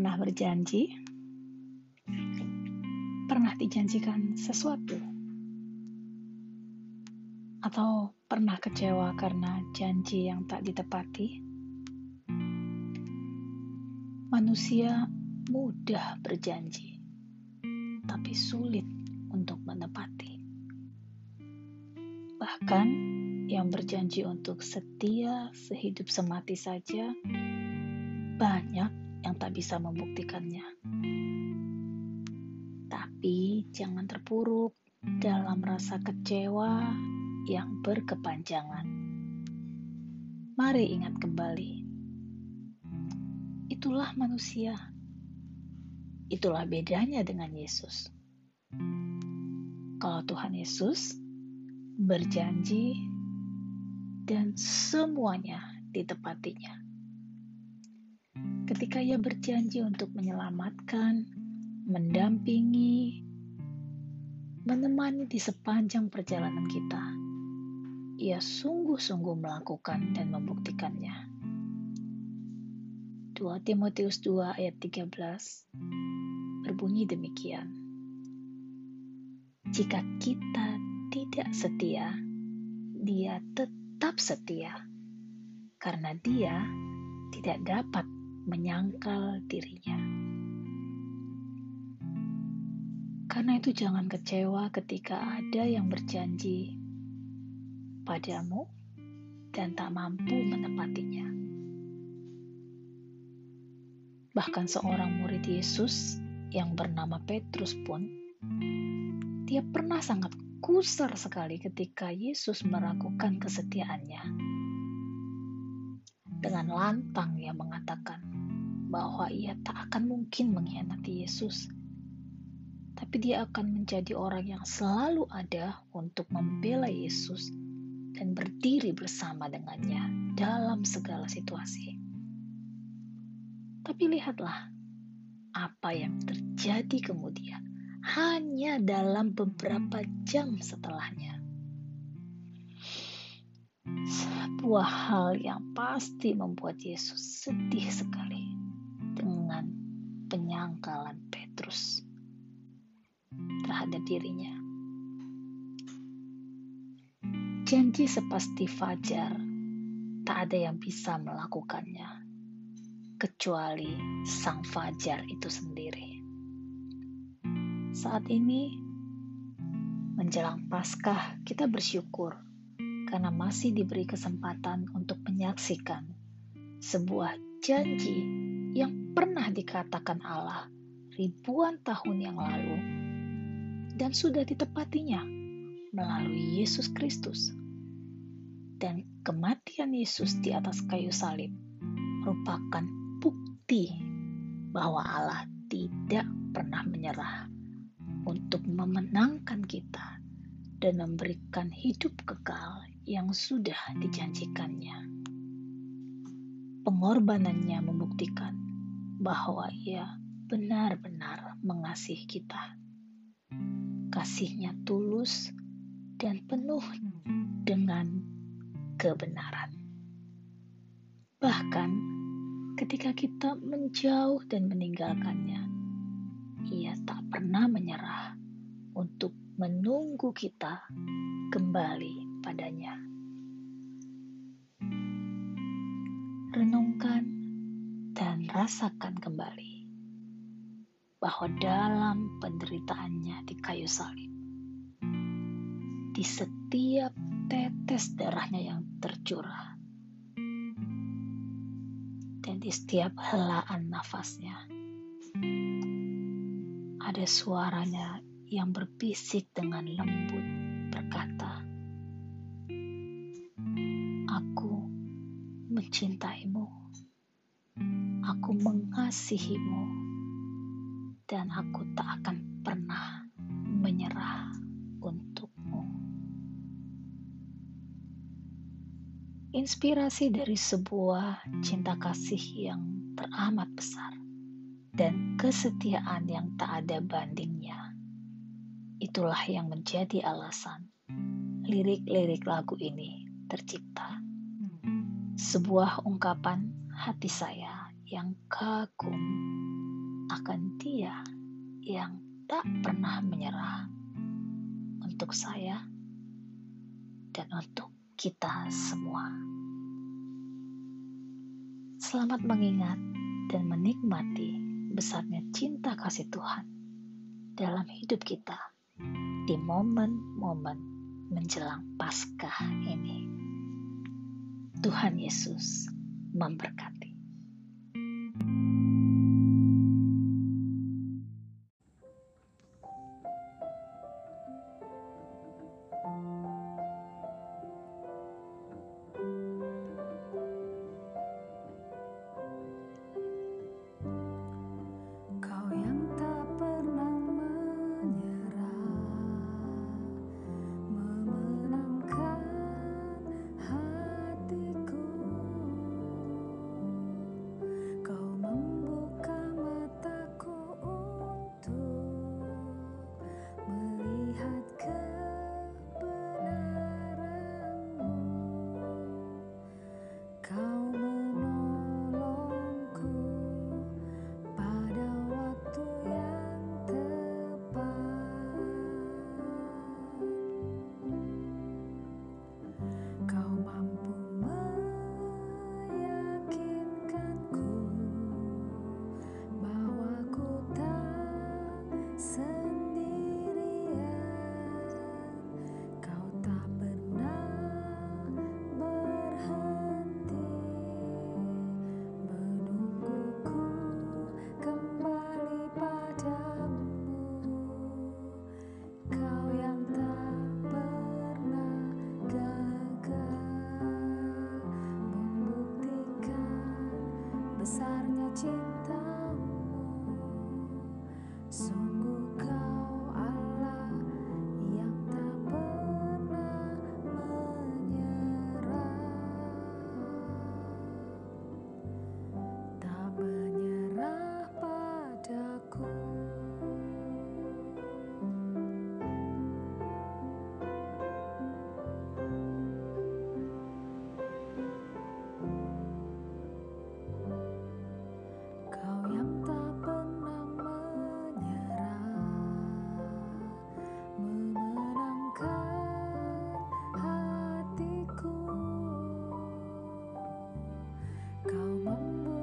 pernah berjanji? Pernah dijanjikan sesuatu? Atau pernah kecewa karena janji yang tak ditepati? Manusia mudah berjanji, tapi sulit untuk menepati. Bahkan yang berjanji untuk setia sehidup semati saja banyak yang tak bisa membuktikannya. Tapi jangan terpuruk dalam rasa kecewa yang berkepanjangan. Mari ingat kembali, itulah manusia. Itulah bedanya dengan Yesus. Kalau Tuhan Yesus berjanji dan semuanya ditepatinya ketika ia berjanji untuk menyelamatkan, mendampingi, menemani di sepanjang perjalanan kita. Ia sungguh-sungguh melakukan dan membuktikannya. 2 Timotius 2 ayat 13 berbunyi demikian. Jika kita tidak setia, dia tetap setia karena dia tidak dapat menyangkal dirinya. Karena itu, jangan kecewa ketika ada yang berjanji padamu dan tak mampu menepatinya. Bahkan seorang murid Yesus yang bernama Petrus pun, dia pernah sangat kusar sekali ketika Yesus meragukan kesetiaannya. Dengan lantang ia mengatakan, bahwa ia tak akan mungkin mengkhianati Yesus. Tapi dia akan menjadi orang yang selalu ada untuk membela Yesus dan berdiri bersama dengannya dalam segala situasi. Tapi lihatlah apa yang terjadi kemudian hanya dalam beberapa jam setelahnya. Sebuah hal yang pasti membuat Yesus sedih sekali dengan penyangkalan Petrus terhadap dirinya. Janji sepasti fajar, tak ada yang bisa melakukannya kecuali sang fajar itu sendiri. Saat ini menjelang Paskah, kita bersyukur karena masih diberi kesempatan untuk menyaksikan sebuah janji yang pernah dikatakan Allah ribuan tahun yang lalu dan sudah ditepatinya melalui Yesus Kristus. Dan kematian Yesus di atas kayu salib merupakan bukti bahwa Allah tidak pernah menyerah untuk memenangkan kita dan memberikan hidup kekal yang sudah dijanjikannya. Pengorbanannya membuktikan bahwa ia benar-benar mengasihi kita. Kasihnya tulus dan penuh dengan kebenaran. Bahkan ketika kita menjauh dan meninggalkannya, ia tak pernah menyerah untuk menunggu kita kembali padanya. Renungkan dan rasakan kembali bahwa dalam penderitaannya di kayu salib, di setiap tetes darahnya yang tercurah, dan di setiap helaan nafasnya, ada suaranya yang berbisik dengan lembut berkata, Aku mencintaimu aku mengasihimu dan aku tak akan pernah menyerah untukmu. Inspirasi dari sebuah cinta kasih yang teramat besar dan kesetiaan yang tak ada bandingnya. Itulah yang menjadi alasan lirik-lirik lagu ini tercipta. Sebuah ungkapan hati saya yang kagum akan Dia yang tak pernah menyerah untuk saya dan untuk kita semua. Selamat mengingat dan menikmati besarnya cinta kasih Tuhan dalam hidup kita di momen-momen menjelang Paskah ini. Tuhan Yesus memberkati. Oh.